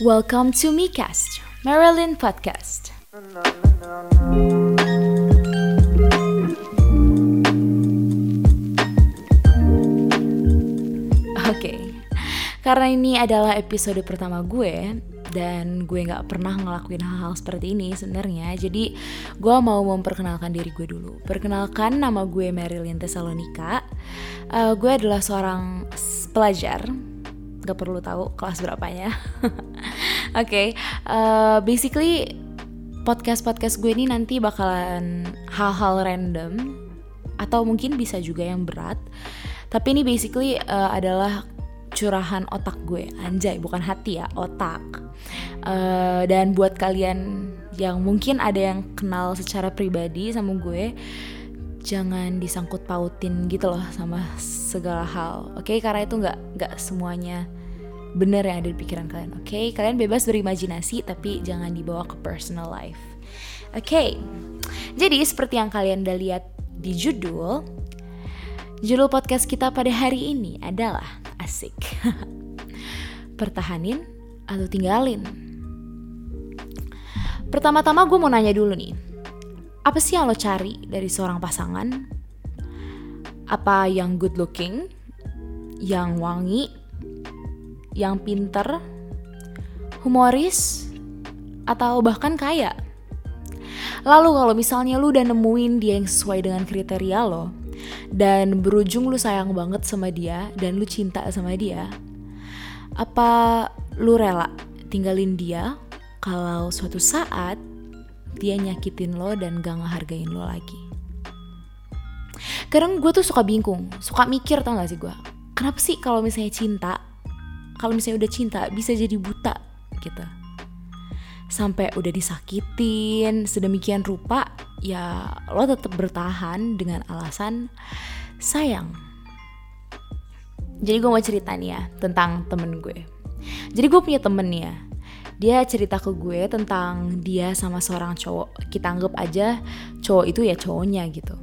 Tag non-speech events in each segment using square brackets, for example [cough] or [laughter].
Welcome to MiCast, Marilyn Podcast. Oke, okay. karena ini adalah episode pertama gue dan gue nggak pernah ngelakuin hal-hal seperti ini sebenarnya. Jadi gue mau memperkenalkan diri gue dulu. Perkenalkan nama gue Marilyn Tesalonika. Uh, gue adalah seorang pelajar. Gak perlu tahu kelas berapanya. [laughs] Oke, okay. uh, basically podcast-podcast gue ini nanti bakalan hal-hal random atau mungkin bisa juga yang berat. Tapi ini basically uh, adalah curahan otak gue, anjay bukan hati ya, otak. Uh, dan buat kalian yang mungkin ada yang kenal secara pribadi sama gue, jangan disangkut pautin gitu loh sama segala hal, oke? Okay? Karena itu nggak nggak semuanya bener yang ada di pikiran kalian, oke? Okay? Kalian bebas berimajinasi tapi jangan dibawa ke personal life, oke? Okay? Jadi seperti yang kalian udah lihat di judul, Judul podcast kita pada hari ini adalah asik. [laughs] Pertahanin atau tinggalin? Pertama-tama gue mau nanya dulu nih. Apa sih yang lo cari dari seorang pasangan? Apa yang good looking? Yang wangi? Yang pinter? Humoris? Atau bahkan kaya? Lalu kalau misalnya lu udah nemuin dia yang sesuai dengan kriteria lo, dan berujung lu sayang banget sama dia dan lu cinta sama dia apa lu rela tinggalin dia kalau suatu saat dia nyakitin lo dan gak ngehargain lo lagi. Kadang gue tuh suka bingung suka mikir tau gak sih gue? Kenapa sih kalau misalnya cinta kalau misalnya udah cinta bisa jadi buta gitu. Sampai udah disakitin sedemikian rupa ya lo tetap bertahan dengan alasan sayang. Jadi gue mau cerita nih ya tentang temen gue. Jadi gue punya temen ya dia cerita ke gue tentang dia sama seorang cowok. Kita anggap aja cowok itu ya cowoknya gitu.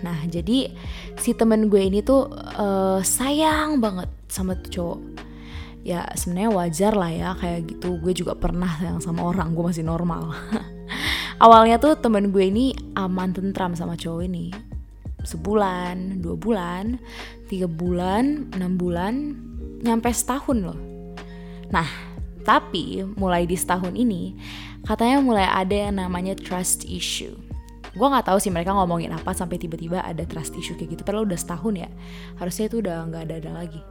Nah jadi si temen gue ini tuh uh, sayang banget sama tuh cowok. Ya sebenarnya wajar lah ya kayak gitu. Gue juga pernah yang sama orang gue masih normal. [laughs] Awalnya tuh temen gue ini aman tentram sama cowok ini. Sebulan dua bulan tiga bulan enam bulan nyampe setahun loh. Nah tapi mulai di setahun ini katanya mulai ada yang namanya trust issue gue nggak tahu sih mereka ngomongin apa sampai tiba-tiba ada trust issue kayak gitu padahal udah setahun ya harusnya itu udah nggak ada ada lagi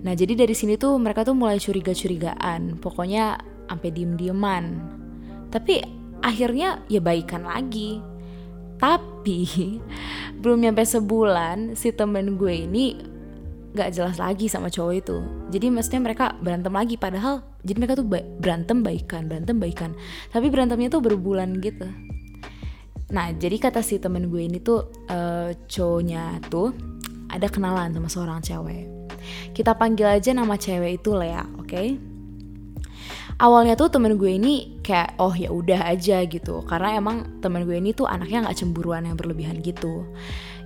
Nah jadi dari sini tuh mereka tuh mulai curiga-curigaan, pokoknya sampai diem-dieman. Tapi akhirnya ya baikan lagi. Tapi [laughs] belum nyampe sebulan si temen gue ini gak jelas lagi sama cowok itu. Jadi maksudnya mereka berantem lagi padahal jadi mereka tuh berantem baikan, berantem baikan. Tapi berantemnya tuh berbulan gitu. Nah jadi kata si temen gue ini tuh uh, cowoknya tuh ada kenalan sama seorang cewek kita panggil aja nama cewek itu Lea, oke? Okay? Awalnya tuh temen gue ini kayak oh ya udah aja gitu karena emang temen gue ini tuh anaknya nggak cemburuan yang berlebihan gitu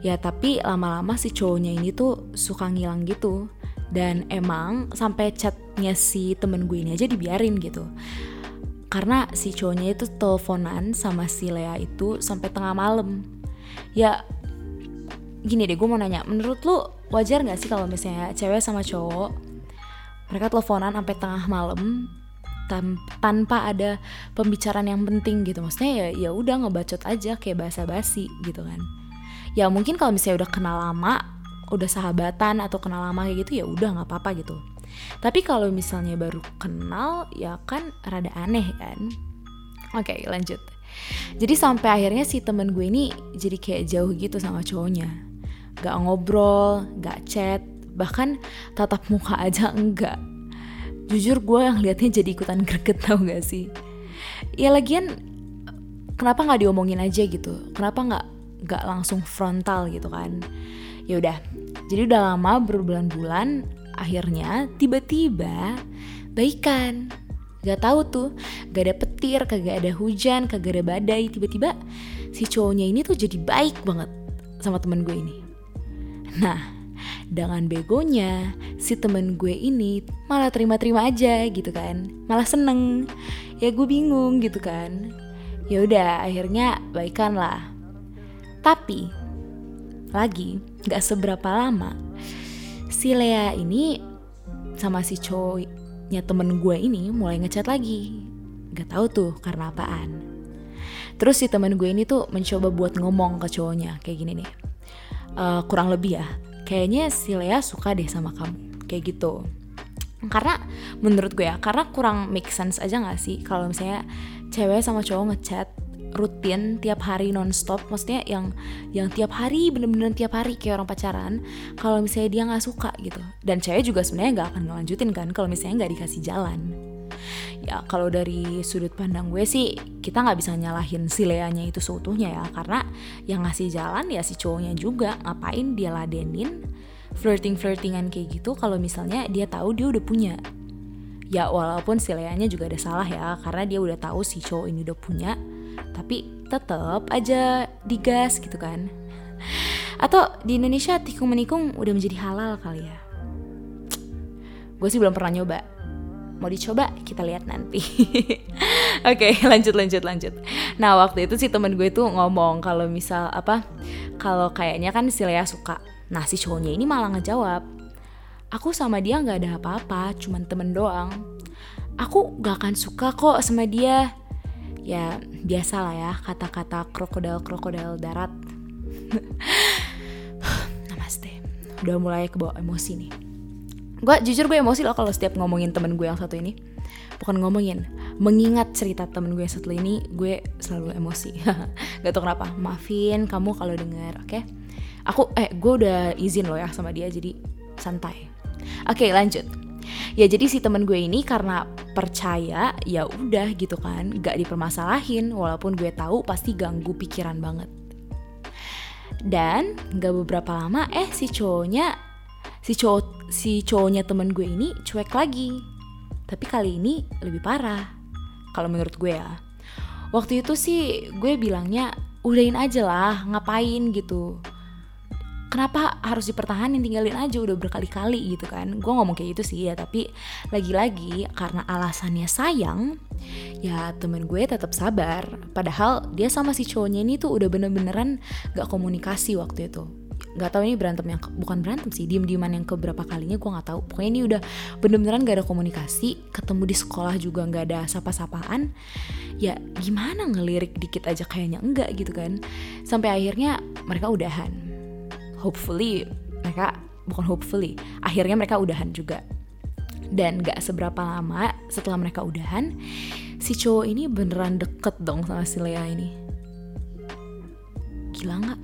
ya tapi lama-lama si cowoknya ini tuh suka ngilang gitu dan emang sampai chatnya si temen gue ini aja dibiarin gitu. Karena si cowoknya itu teleponan sama si Lea itu sampai tengah malam. Ya gini deh gue mau nanya. Menurut lu wajar nggak sih kalau misalnya cewek sama cowok mereka teleponan sampai tengah malam tan tanpa ada pembicaraan yang penting gitu? Maksudnya ya ya udah ngebacot aja kayak basa-basi gitu kan. Ya mungkin kalau misalnya udah kenal lama udah sahabatan atau kenal lama kayak gitu ya udah nggak apa-apa gitu tapi kalau misalnya baru kenal ya kan rada aneh kan oke lanjut jadi sampai akhirnya si temen gue ini jadi kayak jauh gitu sama cowoknya gak ngobrol, gak chat, bahkan tatap muka aja enggak. Jujur gue yang liatnya jadi ikutan greget [laughs] tau gak sih? Ya lagian kenapa gak diomongin aja gitu? Kenapa gak gak langsung frontal gitu kan? Ya udah, jadi udah lama berbulan-bulan, akhirnya tiba-tiba baikan. Gak tahu tuh, gak ada petir, kagak ada hujan, kagak ada badai. Tiba-tiba si cowoknya ini tuh jadi baik banget sama temen gue ini. Nah, dengan begonya si temen gue ini malah terima-terima aja gitu kan malah seneng ya gue bingung gitu kan ya udah akhirnya baikan lah tapi lagi nggak seberapa lama. Si Lea ini sama si cowoknya temen gue ini mulai ngechat lagi. Nggak tahu tuh karena apaan. Terus si temen gue ini tuh mencoba buat ngomong ke cowoknya kayak gini nih. Uh, kurang lebih ya kayaknya si Lea suka deh sama kamu kayak gitu. Karena menurut gue ya karena kurang make sense aja gak sih? Kalau misalnya cewek sama cowok ngechat rutin tiap hari nonstop. Maksudnya yang yang tiap hari bener-bener tiap hari kayak orang pacaran kalau misalnya dia nggak suka gitu. Dan cewek juga sebenarnya nggak akan ngelanjutin kan kalau misalnya nggak dikasih jalan. Ya kalau dari sudut pandang gue sih kita nggak bisa nyalahin si Leanya itu seutuhnya ya. Karena yang ngasih jalan ya si cowoknya juga. Ngapain dia ladenin flirting flirtingan kayak gitu kalau misalnya dia tahu dia udah punya? Ya walaupun si Leanya juga ada salah ya karena dia udah tahu si cowok ini udah punya tapi tetap aja digas gitu kan. Atau di Indonesia tikung menikung udah menjadi halal kali ya. Gue sih belum pernah nyoba. Mau dicoba kita lihat nanti. [laughs] Oke okay, lanjut lanjut lanjut. Nah waktu itu si temen gue tuh ngomong kalau misal apa kalau kayaknya kan si Lea suka. Nah si cowoknya ini malah ngejawab aku sama dia nggak ada apa-apa cuman temen doang. Aku gak akan suka kok sama dia ya biasa lah ya kata-kata krokodil krokodil darat. [sighs] Namaste. Udah mulai kebawa emosi nih. Gue jujur gue emosi loh kalau setiap ngomongin temen gue yang satu ini. Bukan ngomongin mengingat cerita temen gue yang satu ini gue selalu emosi. [laughs] Gak tau kenapa. Maafin kamu kalau denger oke? Okay? aku eh gue udah izin loh ya sama dia jadi santai. Oke okay, lanjut. Ya jadi si temen gue ini karena percaya ya udah gitu kan. Gak dipermasalahin walaupun gue tahu pasti ganggu pikiran banget. Dan gak beberapa lama eh si cowoknya si cowok si cowoknya temen gue ini cuek lagi. Tapi kali ini lebih parah kalau menurut gue ya. Waktu itu sih gue bilangnya udahin aja lah ngapain? gitu kenapa harus dipertahanin tinggalin aja udah berkali-kali gitu kan. Gue ngomong kayak gitu sih ya tapi lagi-lagi karena alasannya sayang ya temen gue tetap sabar. Padahal dia sama si cowoknya ini tuh udah bener-beneran gak komunikasi waktu itu. Nggak tahu ini berantem yang bukan berantem sih diem dieman yang keberapa kalinya gue nggak tahu pokoknya ini udah bener-beneran gak ada komunikasi ketemu di sekolah juga nggak ada sapa-sapaan. Ya gimana ngelirik dikit aja kayaknya enggak gitu kan. Sampai akhirnya mereka udahan hopefully mereka bukan hopefully akhirnya mereka udahan juga. Dan gak seberapa lama setelah mereka udahan si cowok ini beneran deket dong sama si Lea ini. Gila nggak?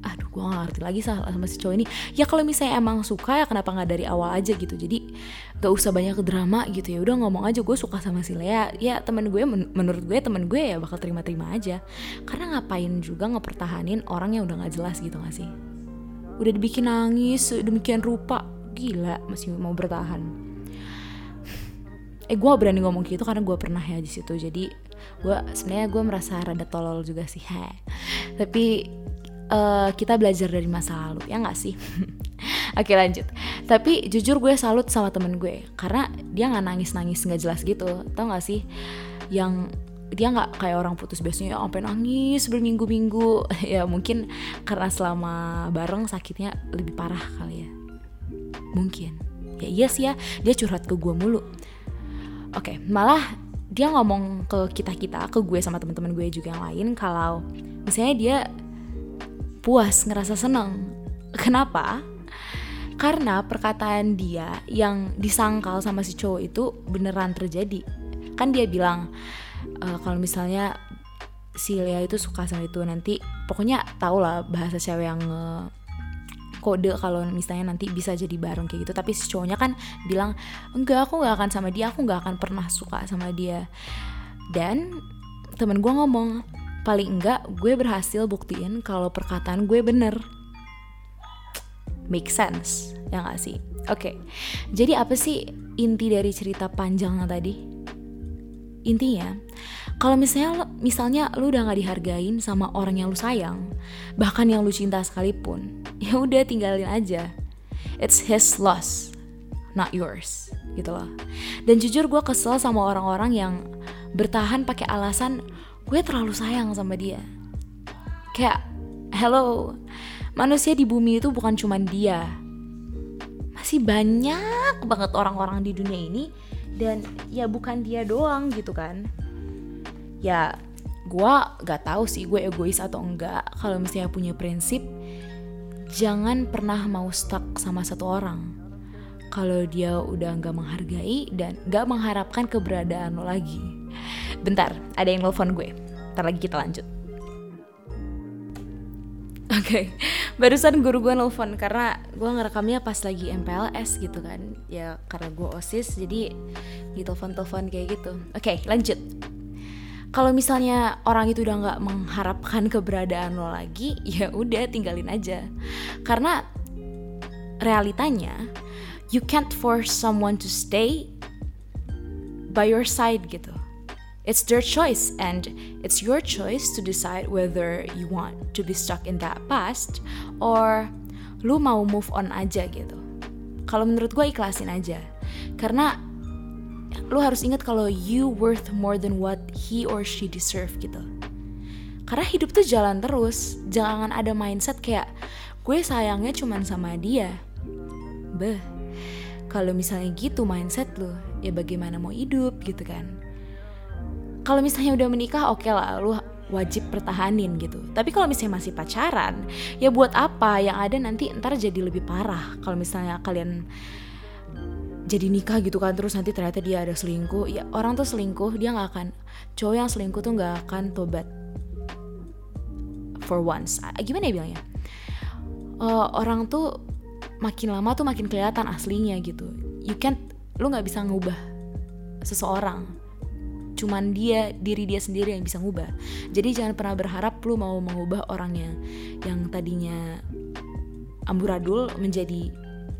Aduh gue gak ngerti lagi sama si cowok ini. Ya kalau misalnya emang suka ya kenapa nggak dari awal aja gitu. Jadi gak usah banyak drama gitu. Ya udah ngomong aja gue suka sama si Lea. Ya temen gue men menurut gue temen gue ya bakal terima-terima aja. Karena ngapain juga ngepertahanin orang yang udah nggak jelas gitu gak sih udah dibikin nangis demikian rupa. Gila masih mau bertahan. Eh gue berani ngomong gitu karena gue pernah ya di situ. Jadi gue sebenarnya gue merasa rada tolol juga sih he. tapi uh, kita belajar dari masa lalu ya nggak sih? [laughs] Oke lanjut. Tapi jujur gue salut sama temen gue. Karena dia nggak nangis-nangis nggak jelas gitu. Tau gak sih? Yang dia nggak kayak orang putus biasanya sampai nangis berminggu-minggu [laughs] ya mungkin karena selama bareng sakitnya lebih parah kali ya mungkin ya iya sih ya dia curhat ke gue mulu oke malah dia ngomong ke kita kita ke gue sama teman-teman gue juga yang lain kalau misalnya dia puas, ngerasa seneng. Kenapa? Karena perkataan dia yang disangkal sama si cowok itu beneran terjadi. Kan dia bilang e, kalau misalnya si Lea itu suka sama itu nanti pokoknya tau lah bahasa cewek yang nge kode kalau misalnya nanti bisa jadi bareng kayak gitu. Tapi si cowoknya kan bilang enggak aku nggak akan sama dia aku nggak akan pernah suka sama dia. Dan temen gue ngomong paling enggak gue berhasil buktiin kalau perkataan gue bener. Make sense ya gak sih? Oke okay. jadi apa sih inti dari cerita panjangnya tadi intinya kalau misalnya misalnya lu udah gak dihargain sama orang yang lu sayang bahkan yang lu cinta sekalipun [laughs] ya udah tinggalin aja. It's his loss not yours gitu loh. Dan jujur gue kesel sama orang-orang yang bertahan pakai alasan gue terlalu sayang sama dia. Kayak hello manusia di bumi itu bukan cuma dia. Masih banyak banget orang-orang di dunia ini dan ya bukan dia doang gitu kan. Ya gue gak tahu sih gue egois atau enggak. Kalau misalnya punya prinsip jangan pernah mau stuck sama satu orang. Kalau dia udah nggak menghargai dan nggak mengharapkan keberadaan lo lagi. Bentar ada yang nelfon gue. Ntar lagi kita lanjut Oke, okay. barusan guru gue nelfon karena gue ngerekamnya pas lagi MPLS gitu kan. Ya karena gue OSIS jadi di telepon-telepon kayak gitu. Oke, okay, lanjut. Kalau misalnya orang itu udah nggak mengharapkan keberadaan lo lagi [laughs] Ya udah tinggalin aja. Karena realitanya You can't force someone to stay by your side gitu It's their choice, and it's your choice to decide whether you want to be stuck in that past or lu mau move on aja gitu. Kalau menurut gue ikhlasin aja, karena lu harus ingat kalau you worth more than what he or she deserve gitu. Karena hidup tuh jalan terus, jangan ada mindset kayak gue sayangnya cuman sama dia. Beh, kalau misalnya gitu mindset lu, ya bagaimana mau hidup gitu kan? Kalau misalnya udah menikah oke okay lah lu wajib pertahanin gitu. Tapi kalau misalnya masih pacaran ya buat apa? Yang ada nanti ntar jadi lebih parah. Kalau misalnya kalian jadi nikah gitu kan terus nanti ternyata dia ada selingkuh ya orang tuh selingkuh dia nggak akan cowok yang selingkuh tuh nggak akan tobat. For once. Gimana ya bilangnya? Uh, orang tuh makin lama tuh makin kelihatan aslinya gitu. You can't lu nggak bisa ngubah seseorang cuman dia diri dia sendiri yang bisa ngubah. Jadi jangan pernah berharap lu mau mengubah orangnya. Yang tadinya amburadul menjadi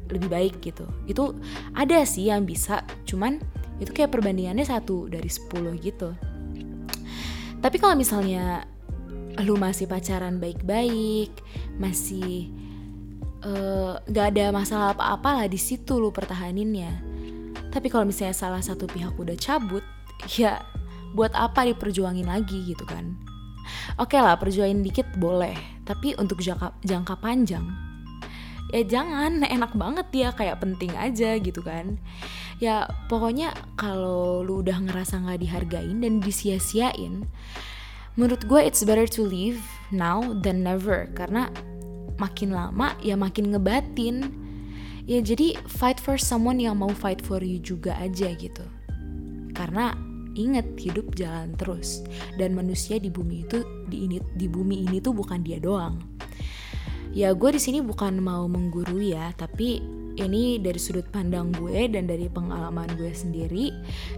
lebih baik gitu. Itu ada sih yang bisa cuman itu kayak perbandingannya satu dari sepuluh gitu. Tapi kalau misalnya lu masih pacaran baik-baik masih uh, eh, gak ada masalah apa-apa lah di situ lu pertahaninnya. Tapi kalau misalnya salah satu pihak udah cabut ya buat apa diperjuangin lagi gitu kan? Oke okay lah perjuangin dikit boleh tapi untuk jangka jangka panjang ya jangan enak banget ya kayak penting aja gitu kan. Ya pokoknya kalau lu udah ngerasa nggak dihargain dan disia-siain menurut gue it's better to leave now than never karena makin lama ya makin ngebatin. Ya jadi fight for someone yang mau fight for you juga aja gitu. Karena Ingat hidup jalan terus. Dan manusia di bumi itu di ini di bumi ini tuh bukan dia doang. Ya gue di sini bukan mau menggurui ya, tapi ini dari sudut pandang gue dan dari pengalaman gue sendiri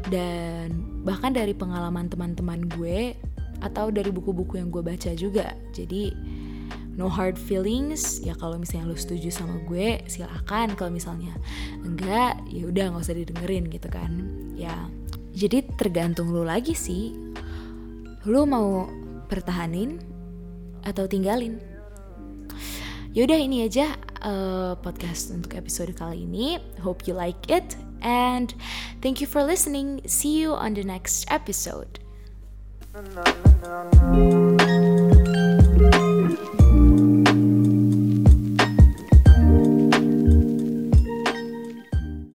dan bahkan dari pengalaman teman-teman gue atau dari buku-buku yang gue baca juga. Jadi no hard feelings. Ya kalau misalnya lo setuju sama gue silahkan kalau misalnya enggak ya udah nggak usah didengerin gitu kan. Ya jadi tergantung lu lagi sih. Lu mau pertahanin atau tinggalin. Yaudah ini aja uh, podcast untuk episode kali ini. Hope you like it and thank you for listening. See you on the next episode.